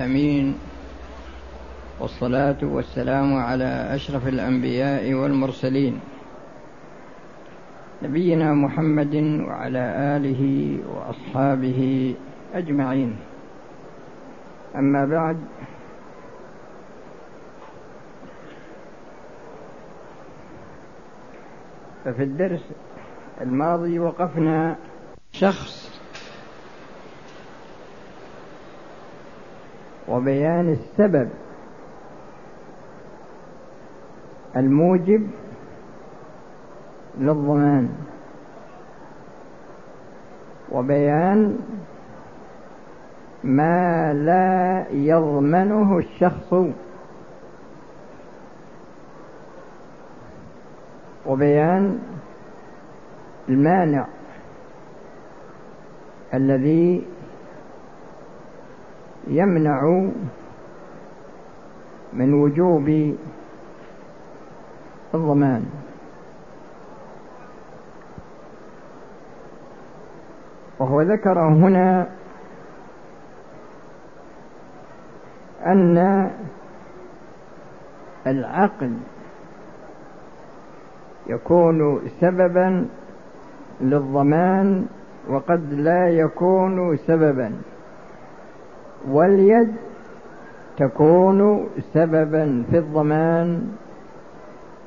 آمين. والصلاة والسلام على أشرف الأنبياء والمرسلين. نبينا محمد وعلى آله وأصحابه أجمعين. أما بعد ففي الدرس الماضي وقفنا شخص وبيان السبب الموجب للضمان وبيان ما لا يضمنه الشخص وبيان المانع الذي يمنع من وجوب الضمان. وهو ذكر هنا أن العقل يكون سببا للضمان وقد لا يكون سببا. واليد تكون سببا في الضمان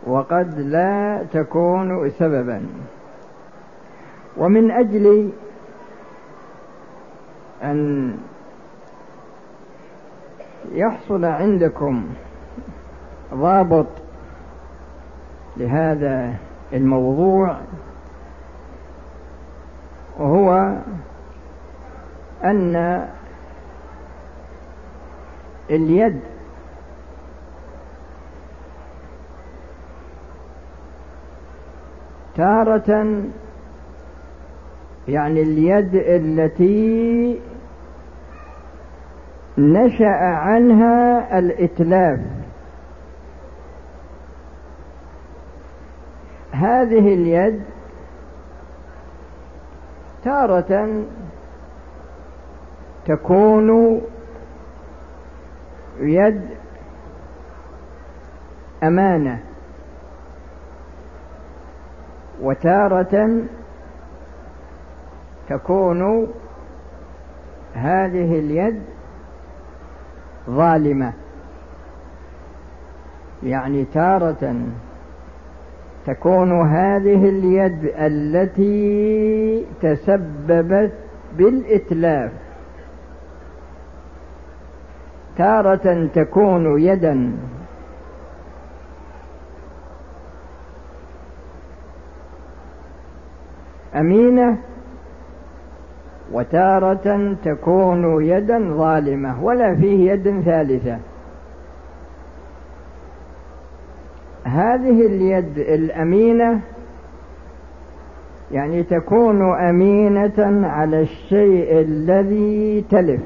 وقد لا تكون سببا. ومن أجل أن يحصل عندكم ضابط لهذا الموضوع وهو أن اليد. تارة يعني اليد التي نشأ عنها الإتلاف. هذه اليد تارة تكون يد أمانة وتارة تكون هذه اليد ظالمة. يعني تارة تكون هذه اليد التي تسببت بالإتلاف. تارة تكون يدا. أمينة وتارة تكون يدا ظالمة ولا فيه يد ثالثة. هذه اليد الأمينة يعني تكون أمينة على الشيء الذي تلف.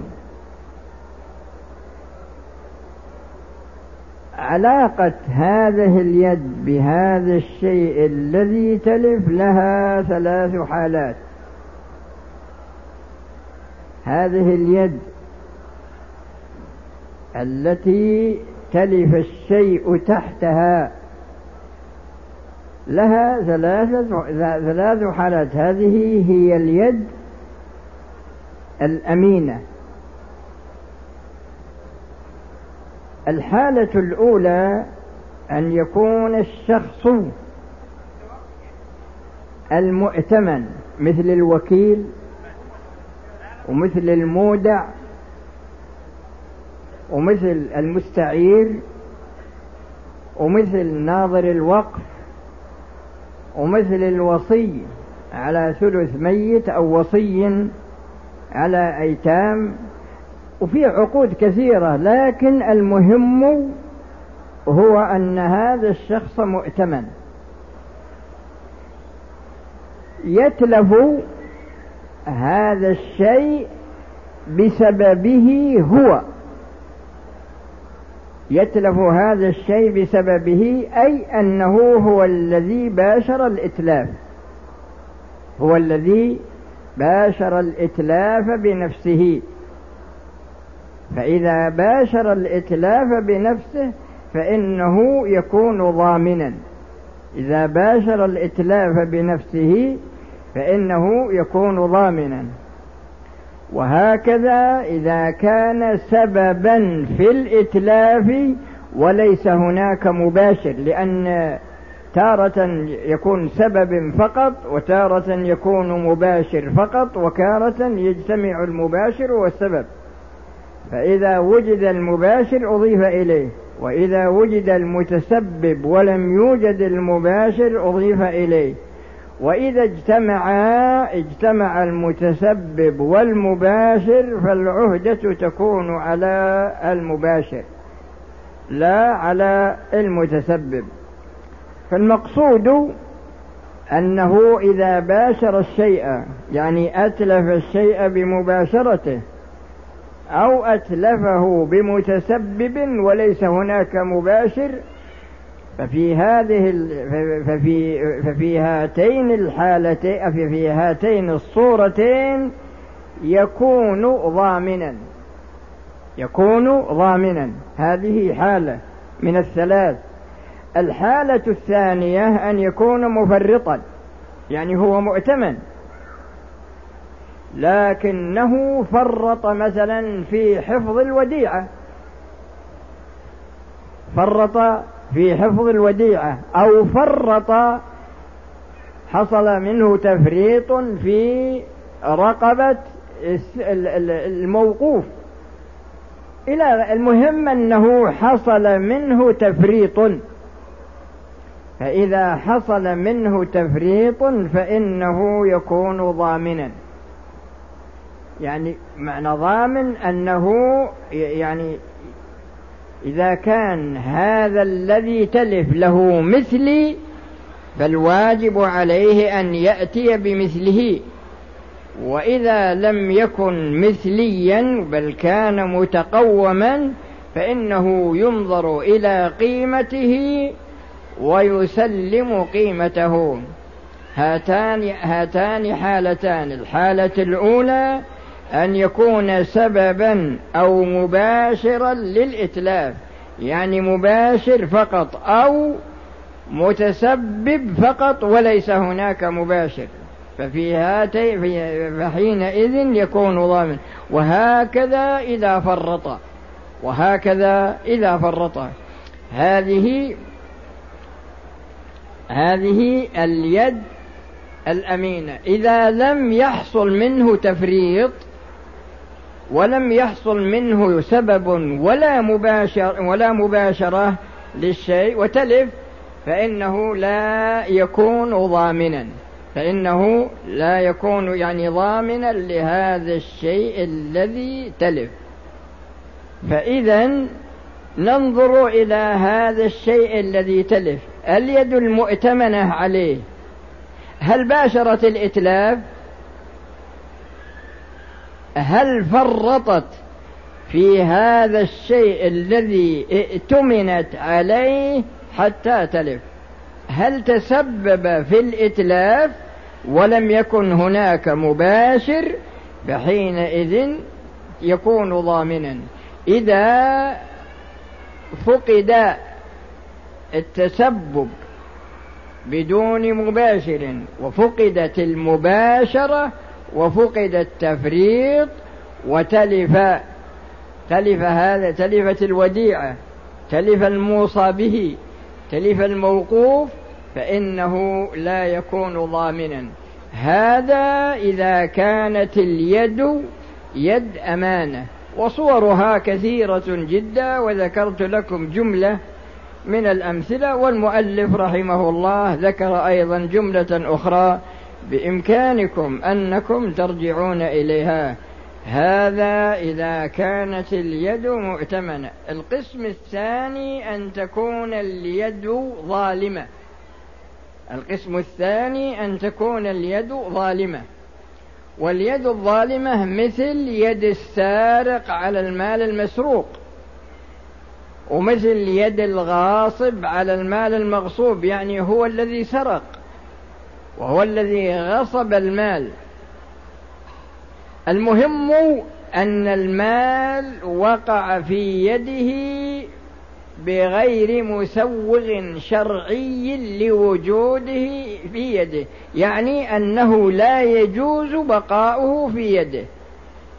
علاقة هذه اليد بهذا الشيء الذي تلف لها ثلاث حالات. هذه اليد التي تلف الشيء تحتها لها ثلاثة ثلاث حالات. هذه هي اليد الأمينة. الحالة الأولى أن يكون الشخص المؤتمن مثل الوكيل ومثل المودع ومثل المستعير ومثل ناظر الوقف ومثل الوصي على ثلث ميت أو وصي على أيتام وفي عقود كثيرة لكن المهم هو أن هذا الشخص مؤتمن. يتلف هذا الشيء بسببه هو. يتلف هذا الشيء بسببه أي أنه هو الذي باشر الإتلاف. هو الذي باشر الإتلاف بنفسه. فإذا باشر الإتلاف بنفسه فإنه يكون ضامنا. إذا باشر الإتلاف بنفسه فإنه يكون ضامنا. وهكذا إذا كان سببا في الإتلاف وليس هناك مباشر لأن تارة يكون سبب فقط وتارة يكون مباشر فقط وتارة يجتمع المباشر والسبب. فإذا وجد المباشر أضيف إليه وإذا وجد المتسبب ولم يوجد المباشر أضيف إليه. وإذا اجتمعا اجتمع المتسبب والمباشر فالعهدة تكون على المباشر لا على المتسبب. فالمقصود أنه إذا باشر الشيء يعني أتلف الشيء بمباشرته أو أتلفه بمتسبب وليس هناك مباشر ففي هذه ففي ففي هاتين الحالتين في هاتين الصورتين يكون ضامنا يكون ضامنا. هذه حالة من الثلاث. الحالة الثانية أن يكون مفرطا يعني هو مؤتمن. لكنه فرط مثلا في حفظ الوديعة. فرط في حفظ الوديعة أو فرط حصل منه تفريط في رقبة الموقوف. إلى المهم أنه حصل منه تفريط. فإذا حصل منه تفريط فإنه يكون ضامنا. يعني معنى ضامن أنه يعني إذا كان هذا الذي تلف له مثلي فالواجب عليه أن يأتي بمثله. وإذا لم يكن مثليا بل كان متقوما فإنه ينظر إلى قيمته ويسلم قيمته. هاتان هاتان حالتان الحالة الأولى أن يكون سببا أو مباشرا للإتلاف يعني مباشر فقط أو متسبب فقط وليس هناك مباشر. ففي هاتي فحينئذ يكون ضامن. وهكذا إذا فرط وهكذا إذا فرط. هذه هذه اليد الأمينة. إذا لم يحصل منه تفريط ولم يحصل منه سبب ولا مباشر ولا مباشرة للشيء وتلف فإنه لا يكون ضامنا. فإنه لا يكون يعني ضامنا لهذا الشيء الذي تلف. فإذا ننظر إلى هذا الشيء الذي تلف. اليد المؤتمنة عليه. هل باشرت الإتلاف؟ هل فرطت في هذا الشيء الذي ائتمنت عليه حتى تلف؟ هل تسبب في الإتلاف ولم يكن هناك مباشر فحينئذ يكون ضامنا؟ إذا فقد التسبب بدون مباشر وفقدت المباشرة وفقد التفريط وتلف تلف هذا تلفت الوديعة تلف الموصى به تلف الموقوف فإنه لا يكون ضامنا. هذا إذا كانت اليد يد أمانة. وصورها كثيرة جدا وذكرت لكم جملة من الأمثلة والمؤلف رحمه الله ذكر أيضا جملة أخرى. بإمكانكم أنكم ترجعون إليها. هذا إذا كانت اليد مؤتمنة. القسم الثاني أن تكون اليد ظالمة. القسم الثاني أن تكون اليد ظالمة. واليد الظالمة مثل يد السارق على المال المسروق. ومثل يد الغاصب على المال المغصوب يعني هو الذي سرق. وهو الذي غصب المال. المهم أن المال وقع في يده بغير مسوغ شرعي لوجوده في يده. يعني أنه لا يجوز بقاؤه في يده.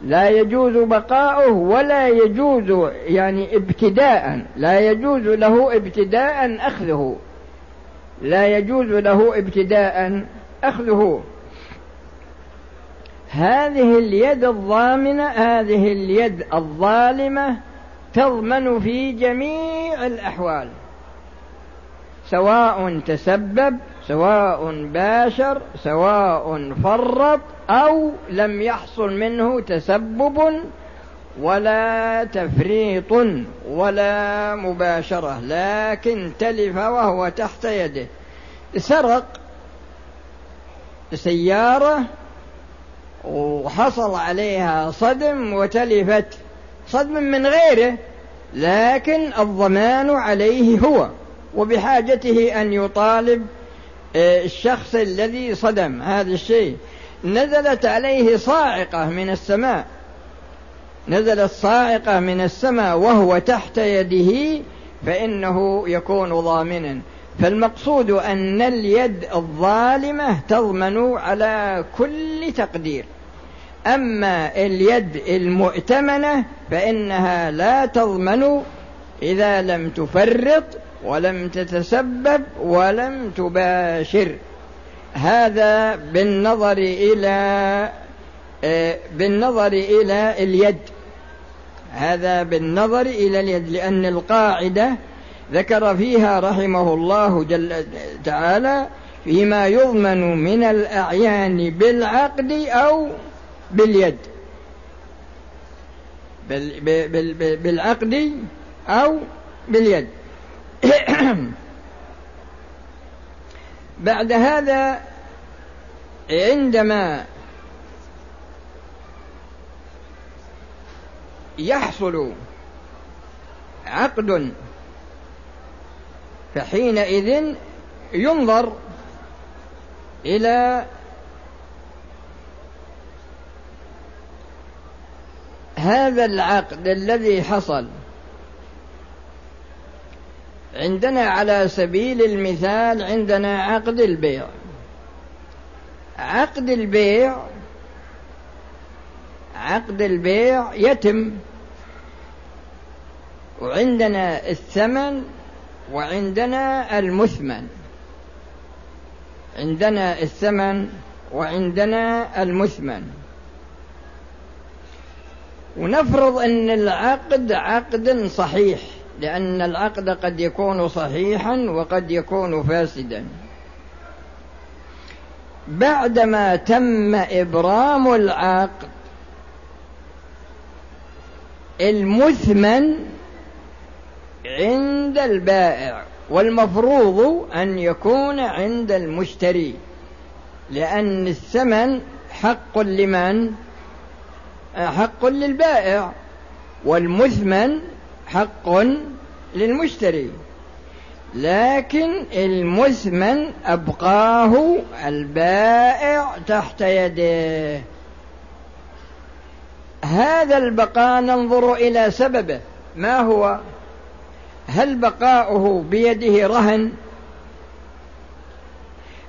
لا يجوز بقاؤه ولا يجوز يعني ابتداء. لا يجوز له ابتداء أخذه. لا يجوز له ابتداء أخذه. هذه اليد الضامنة هذه اليد الظالمة تضمن في جميع الأحوال. سواء تسبب سواء باشر سواء فرط أو لم يحصل منه تسبب ولا تفريط ولا مباشرة لكن تلف وهو تحت يده. سرق سيارة وحصل عليها صدم وتلفت. صدم من غيره لكن الضمان عليه هو وبحاجته أن يطالب آه، الشخص الذي صدم هذا الشيء. نزلت عليه صاعقة من السماء. نزلت صاعقة من السماء وهو تحت يده فإنه يكون ضامنا فالمقصود أن اليد الظالمة تضمن على كل تقدير. أما اليد المؤتمنة فإنها لا تضمن إذا لم تفرط ولم تتسبب ولم تباشر. هذا بالنظر إلى آه، بالنظر إلى اليد. هذا بالنظر إلى اليد لأن القاعدة ذكر فيها رحمه الله جل تعالى فيما يضمن من الأعيان بالعقد أو باليد. بالعقد أو باليد. بعد هذا عندما يحصل عقد فحينئذ ينظر إلى هذا العقد الذي حصل. عندنا على سبيل المثال عندنا عقد البيع. عقد البيع عقد البيع يتم وعندنا الثمن وعندنا المثمن. عندنا الثمن وعندنا المثمن. ونفرض أن العقد عقد صحيح لأن العقد قد يكون صحيحا وقد يكون فاسدا. بعدما تم إبرام العقد المثمن عند البائع والمفروض أن يكون عند المشتري لأن الثمن حق لمن؟ حق للبائع والمثمن حق للمشتري. لكن المثمن أبقاه البائع تحت يده هذا البقاء ننظر إلى سببه. ما هو؟ هل بقاؤه بيده رهن؟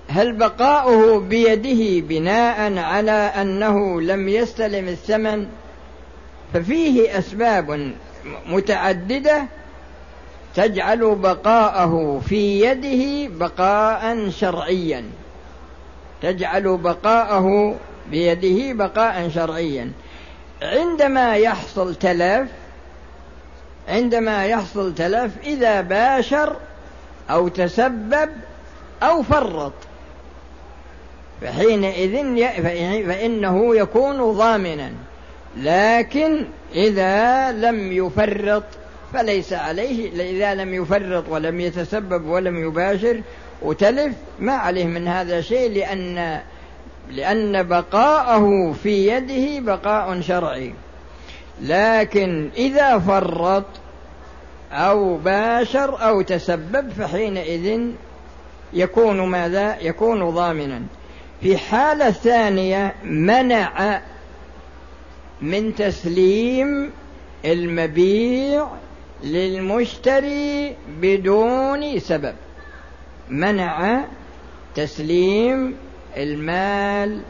هل بقاؤه بيده بناء على أنه لم يستلم الثمن؟ ففيه أسباب متعددة تجعل بقاءه في يده بقاء شرعيا. تجعل بقاءه بيده بقاء شرعيا. عندما يحصل تلف عندما يحصل تلف إذا باشر أو تسبب أو فرط. فحينئذ فإنه يكون ضامنا. لكن إذا لم يفرط فليس عليه إذا لم يفرط ولم يتسبب ولم يباشر وتلف ما عليه من هذا شيء لأن لأن بقاءه في يده بقاء شرعي. لكن إذا فرط أو باشر أو تسبب فحينئذ يكون ماذا؟ يكون ضامنا في حالة ثانية منع من تسليم المبيع للمشتري بدون سبب منع تسليم المال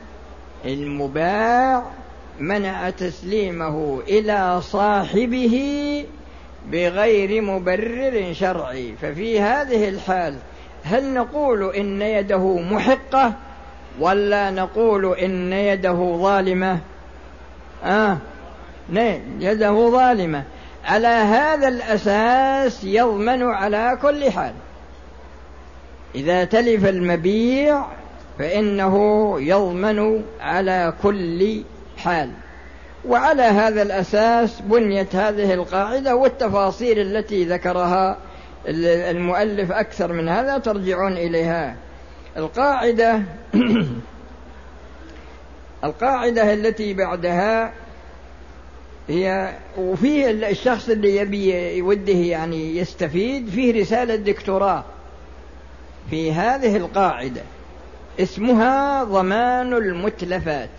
المباع منع تسليمه إلى صاحبه بغير مبرر شرعي. ففي هذه الحال هل نقول إن يده محقة ولا نقول إن يده ظالمة؟ آه. نعم يده ظالمة. على هذا الأساس يضمن على كل حال. إذا تلف المبيع فإنه يضمن على كل حال. وعلى هذا الأساس بنيت هذه القاعدة والتفاصيل التي ذكرها المؤلف أكثر من هذا ترجعون إليها. القاعدة القاعدة التي بعدها هي وفيه الشخص اللي يبي يوده يعني يستفيد فيه رسالة دكتوراه في هذه القاعدة اسمها ضمان المتلفات.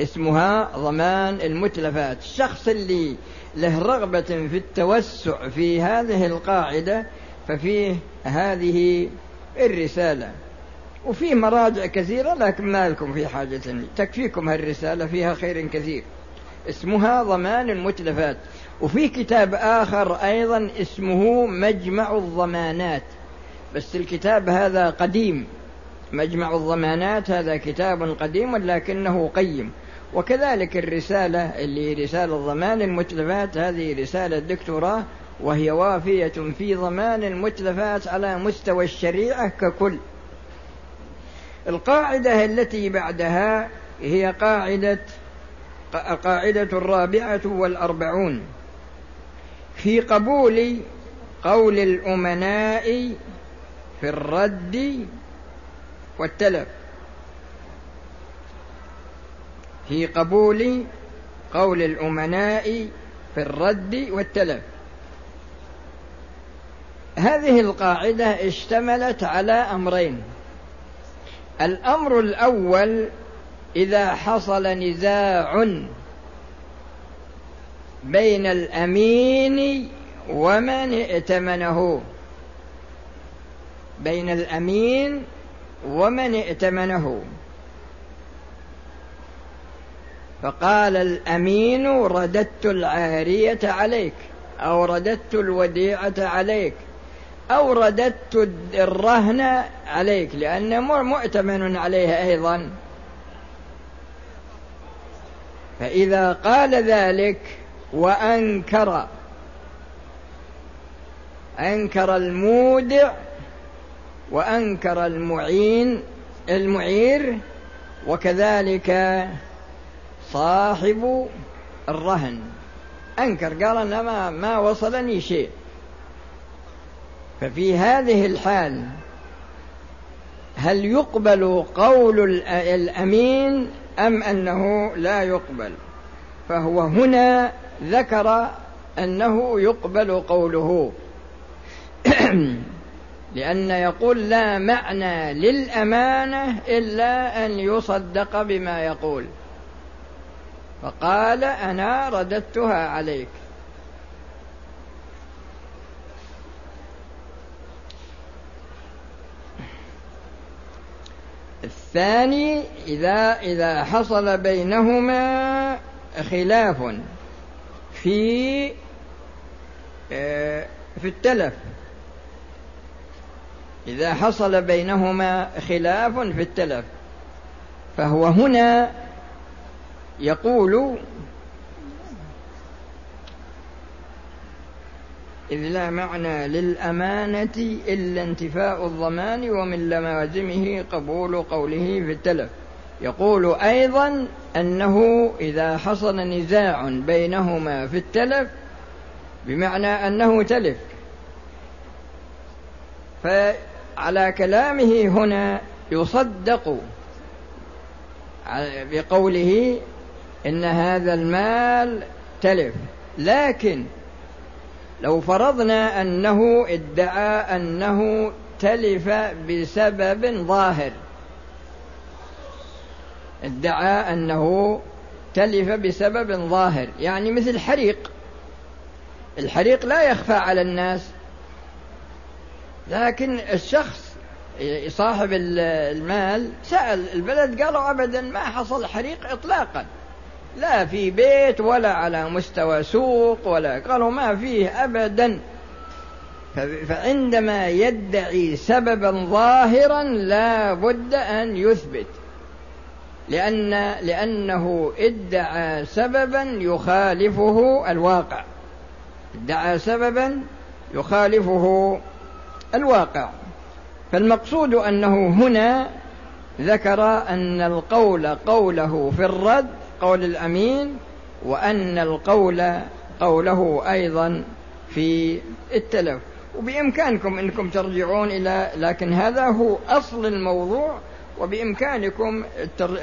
اسمها ضمان المتلفات الشخص اللي له رغبة في التوسع في هذه القاعدة ففيه هذه الرسالة. وفيه مراجع كثيرة لكن ما لكم في حاجة تكفيكم هالرسالة فيها خير كثير. اسمها ضمان المتلفات. وفي كتاب آخر أيضا اسمه مجمع الضمانات. بس الكتاب هذا قديم. مجمع الضمانات هذا كتاب قديم لكنه قيم. وكذلك الرسالة اللي رسالة ضمان المتلفات هذه رسالة دكتوراه وهي وافية في ضمان المتلفات على مستوى الشريعة ككل. القاعدة التي بعدها هي قاعدة القاعدة الرابعة والأربعون. في قبول قول الأمناء في الرد والتلف. في قبول قول الأمناء في الرد والتلف. هذه القاعدة اشتملت على أمرين. الأمر الأول إذا حصل نزاع بين الأمين ومن ائتمنه. بين الأمين ومن ائتمنه. فقال الأمين رددت العارية عليك أو رددت الوديعة عليك أو رددت الرهن عليك لأنه مؤتمن عليه أيضا. فإذا قال ذلك وأنكر أنكر المودع وأنكر المعين المعير وكذلك صاحب الرهن. أنكر قال أنا ما, ما وصلني شيء. ففي هذه الحال هل يقبل قول الأمين أم أنه لا يقبل؟ فهو هنا ذكر أنه يقبل قوله. لأن يقول لا معنى للأمانة إلا أن يصدق بما يقول. فقال أنا رددتها عليك. الثاني إذا إذا حصل بينهما خلاف في آه، في التلف. إذا حصل بينهما خلاف في التلف فهو هنا يقول إذ لا معنى للأمانة إلا انتفاء الضمان ومن لوازمه قبول قوله في التلف. يقول أيضا أنه إذا حصل نزاع بينهما في التلف بمعنى أنه تلف. فعلى كلامه هنا يصدق بقوله إن هذا المال تلف. لكن لو فرضنا أنه ادعى أنه تلف بسبب ظاهر. ادعى أنه تلف بسبب ظاهر. يعني مثل حريق. الحريق لا يخفى على الناس. لكن الشخص صاحب المال سأل البلد قالوا أبدا ما حصل حريق إطلاقا. لا في بيت ولا على مستوى سوق ولا قالوا ما فيه أبدا. فعندما يدعي سببا ظاهرا لا بد أن يثبت. لأن لأنه ادعى سببا يخالفه الواقع. ادعى سببا يخالفه الواقع. فالمقصود أنه هنا ذكر أن القول قوله في الرد قول الأمين وأن القول قوله أيضا في التلف. وبإمكانكم أنكم ترجعون إلى لكن هذا هو أصل الموضوع وبإمكانكم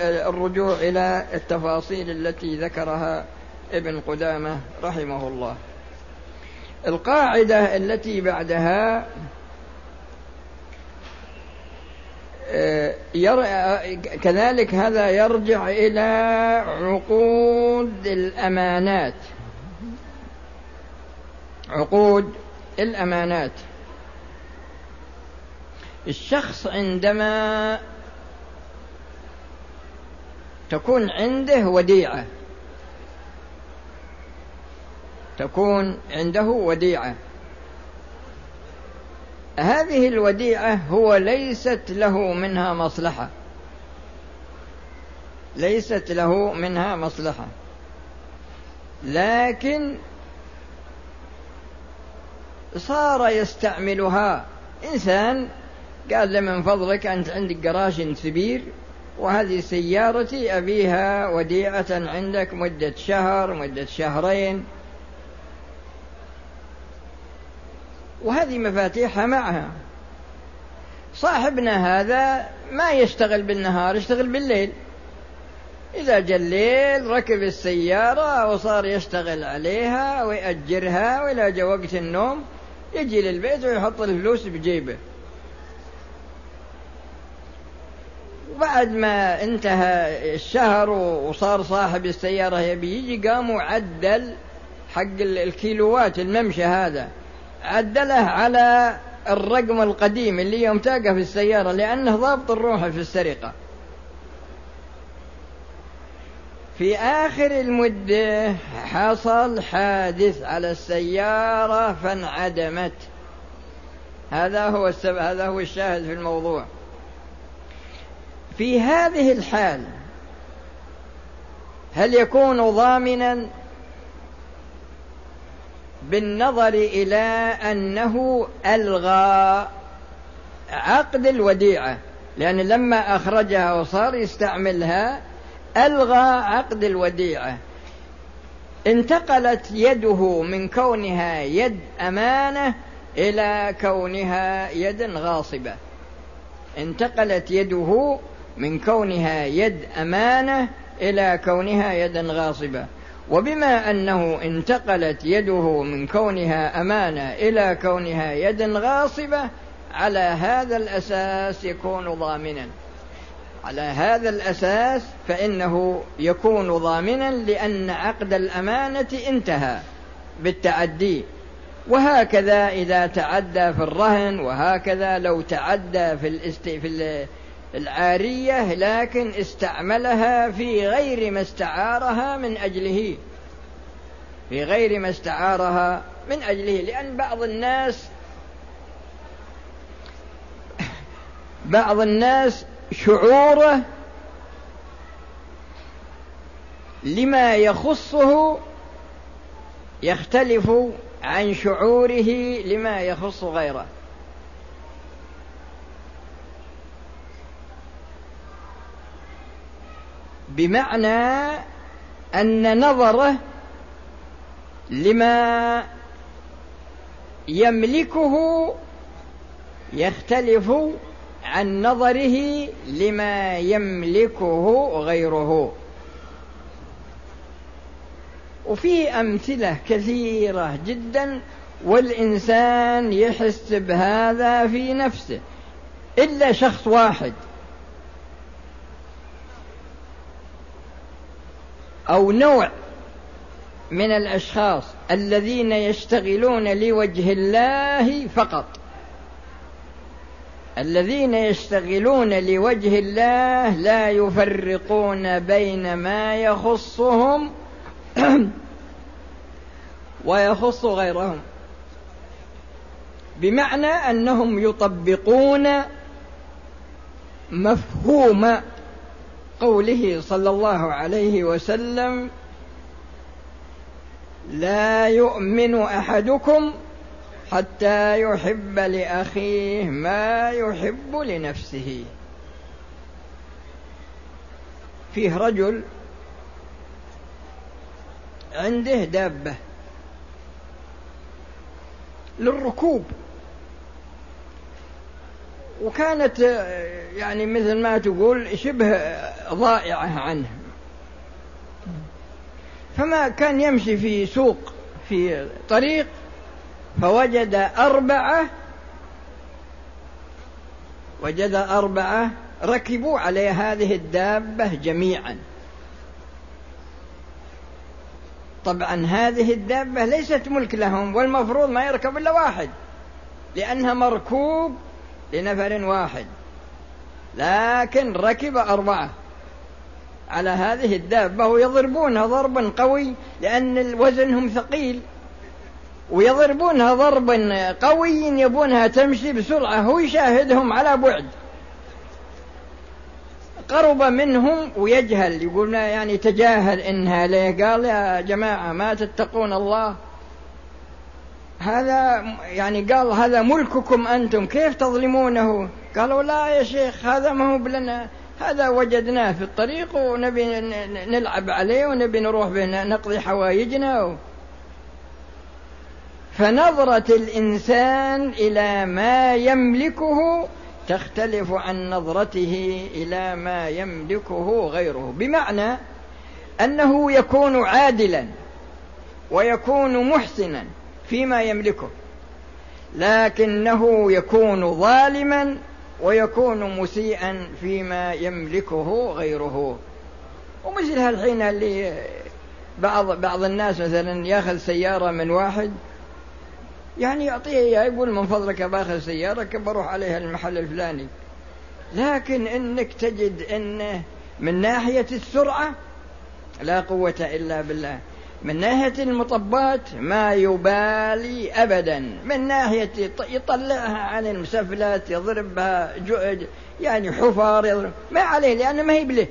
الرجوع إلى التفاصيل التي ذكرها ابن قدامة رحمه الله. القاعدة التي بعدها كذلك هذا يرجع إلى عقود الأمانات. عقود الأمانات. الشخص عندما تكون عنده وديعة تكون عنده وديعة هذه الوديعة هو ليست له منها مصلحة. ليست له منها مصلحة. لكن صار يستعملها. إنسان قال له من فضلك أنت عندك جراج كبير وهذه سيارتي أبيها وديعة عندك مدة شهر مدة شهرين. وهذه مفاتيحها معها. صاحبنا هذا ما يشتغل بالنهار يشتغل بالليل. إذا جاء الليل ركب السيارة وصار يشتغل عليها ويأجرها وإلى جاء وقت النوم يجي للبيت ويحط الفلوس بجيبه. وبعد ما انتهى الشهر وصار صاحب السيارة يبي يجي قام وعدل حق الكيلوات الممشى هذا. عدله على الرقم القديم اللي يوم تلقى في السيارة لأنه ضابط الروح في السرقة. في آخر المدة حصل حادث على السيارة فانعدمت. هذا هو السبب هذا هو الشاهد في الموضوع. في هذه الحال هل يكون ضامنا؟ بالنظر إلى أنه ألغى عقد الوديعة لأن لما أخرجها وصار يستعملها ألغى عقد الوديعة. انتقلت يده من كونها يد أمانة إلى كونها يد غاصبة. انتقلت يده من كونها يد أمانة إلى كونها يدا غاصبة. وبما أنه انتقلت يده من كونها أمانة إلى كونها يد غاصبة على هذا الأساس يكون ضامنا. على هذا الأساس فإنه يكون ضامنا لأن عقد الأمانة انتهى بالتعدي. وهكذا إذا تعدى في الرهن وهكذا لو تعدى في الاست... في العارية لكن استعملها في غير ما استعارها من أجله. في غير ما استعارها من أجله لأن بعض الناس بعض الناس شعوره لما يخصه يختلف عن شعوره لما يخص غيره. بمعنى أن نظره لما يملكه يختلف عن نظره لما يملكه غيره. وفي أمثلة كثيرة جدا والإنسان يحس بهذا في نفسه إلا شخص واحد. أو نوع من الأشخاص الذين يشتغلون لوجه الله فقط. الذين يشتغلون لوجه الله لا يفرقون بين ما يخصهم ويخص غيرهم. بمعنى أنهم يطبقون مفهوم قوله صلى الله عليه وسلم لا يؤمن أحدكم حتى يحب لأخيه ما يحب لنفسه. فيه رجل عنده دابة للركوب. وكانت يعني مثل ما تقول شبه ضائعة عنه فما كان يمشي في سوق في طريق فوجد أربعة وجد أربعة ركبوا على هذه الدابة جميعا. طبعا هذه الدابة ليست ملك لهم والمفروض ما يركب إلا واحد لأنها مركوب لنفر واحد. لكن ركب أربعة. على هذه الدابة ويضربونها ضربا قوي لأن وزنهم ثقيل. ويضربونها ضربا قوي يبونها تمشي بسرعة. هو يشاهدهم على بعد. قرب منهم ويجهل. يقول يعني تجاهل إنها ليه؟ قال يا جماعة ما تتقون الله. هذا يعني قال هذا ملككم أنتم كيف تظلمونه؟ قالوا لا يا شيخ هذا ما هو بلنا هذا وجدناه في الطريق ونبي نلعب عليه ونبي نروح به نقضي حوايجنا. فنظرة الإنسان إلى ما يملكه تختلف عن نظرته إلى ما يملكه غيره. بمعنى أنه يكون عادلا ويكون محسنا. فيما يملكه. لكنه يكون ظالما ويكون مسيئا فيما يملكه غيره. ومثل هالحين اللي بعض بعض الناس مثلا يأخذ سيارة من واحد يعني يعطيه إياه يقول من فضلك بأخذ سيارة بروح عليها المحل الفلاني. لكن إنك تجد إنه من ناحية السرعة لا قوة إلا بالله. من ناحية المطبات ما يبالي أبدا من ناحية يطلعها عن المسفلات يضربها يعني حفر يضرب. ما عليه لأنه ما هي بله.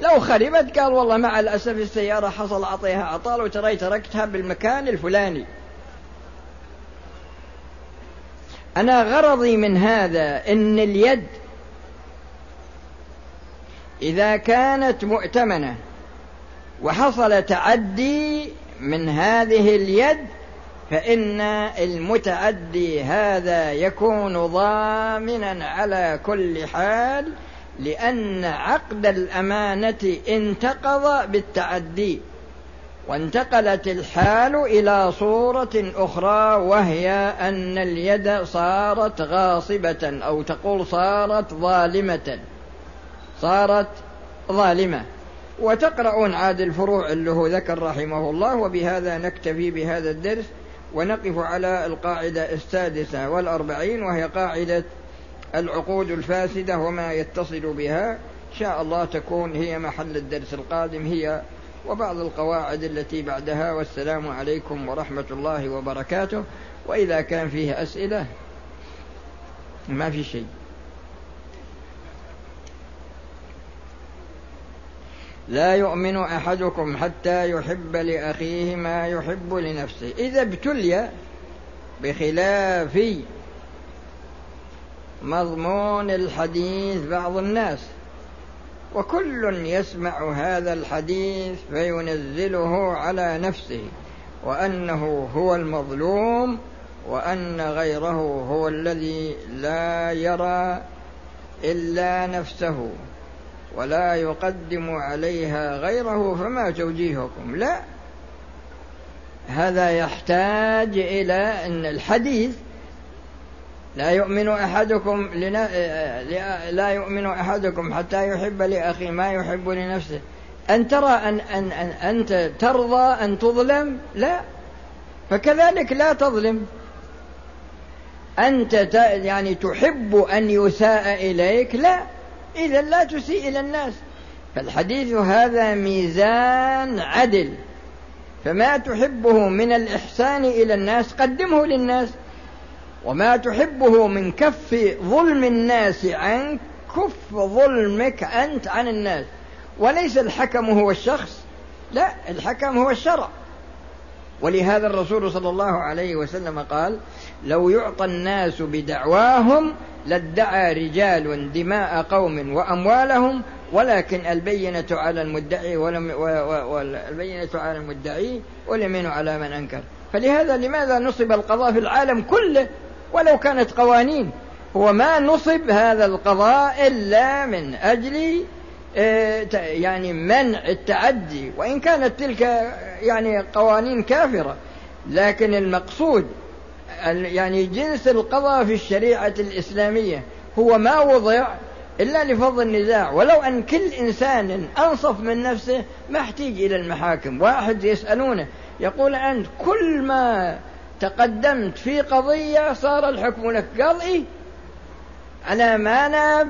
لو خربت قال والله مع الأسف السيارة حصل أعطيها عطال وترى تركتها بالمكان الفلاني. أنا غرضي من هذا إن اليد إذا كانت مؤتمنة وحصل تعدي من هذه اليد فإن المتعدي هذا يكون ضامنا على كل حال لأن عقد الأمانة انتقض بالتعدي وانتقلت الحال إلى صورة أخرى وهي أن اليد صارت غاصبة أو تقول صارت ظالمة صارت ظالمة. وتقرؤون عاد الفروع اللي هو ذكر رحمه الله وبهذا نكتفي بهذا الدرس ونقف على القاعدة السادسة والأربعين وهي قاعدة العقود الفاسدة وما يتصل بها. إن شاء الله تكون هي محل الدرس القادم هي وبعض القواعد التي بعدها. والسلام عليكم ورحمة الله وبركاته. وإذا كان فيه أسئلة ما في شيء. لا يؤمن أحدكم حتى يحب لأخيه ما يحب لنفسه. إذا ابتلي بخلاف مضمون الحديث بعض الناس وكل يسمع هذا الحديث فينزله على نفسه وأنه هو المظلوم وأن غيره هو الذي لا يرى إلا نفسه. ولا يقدم عليها غيره فما توجيهكم؟ لا. هذا يحتاج إلى أن الحديث لا يؤمن أحدكم لنا لا يؤمن أحدكم حتى يحب لأخيه ما يحب لنفسه. أن ترى أن, أن, أن أنت ترضى أن تظلم؟ لا. فكذلك لا تظلم. أنت يعني تحب أن يساء إليك؟ لا. إذا لا تسيء إلى الناس. فالحديث هذا ميزان عدل. فما تحبه من الإحسان إلى الناس قدمه للناس وما تحبه من كف ظلم الناس عنك كف ظلمك أنت عن الناس. وليس الحكم هو الشخص لا الحكم هو الشرع. ولهذا الرسول صلى الله عليه وسلم قال لو يعطى الناس بدعواهم لادعى رجال دماء قوم وأموالهم ولكن البينة على المدعي ولم والبينة على المدعي واليمين على من أنكر. فلهذا لماذا نصب القضاء في العالم كله ولو كانت قوانين؟ هو ما نصب هذا القضاء إلا من آه، يعني منع التعدي وإن كانت تلك يعني قوانين كافرة. لكن المقصود يعني جنس القضاء في الشريعة الإسلامية هو ما وضع إلا لفض النزاع. ولو أن كل إنسان أنصف من نفسه ما احتيج إلى المحاكم. واحد يسألونه يقول أنت كل ما تقدمت في قضية صار الحكم لك. قال إيه؟ على ما أنا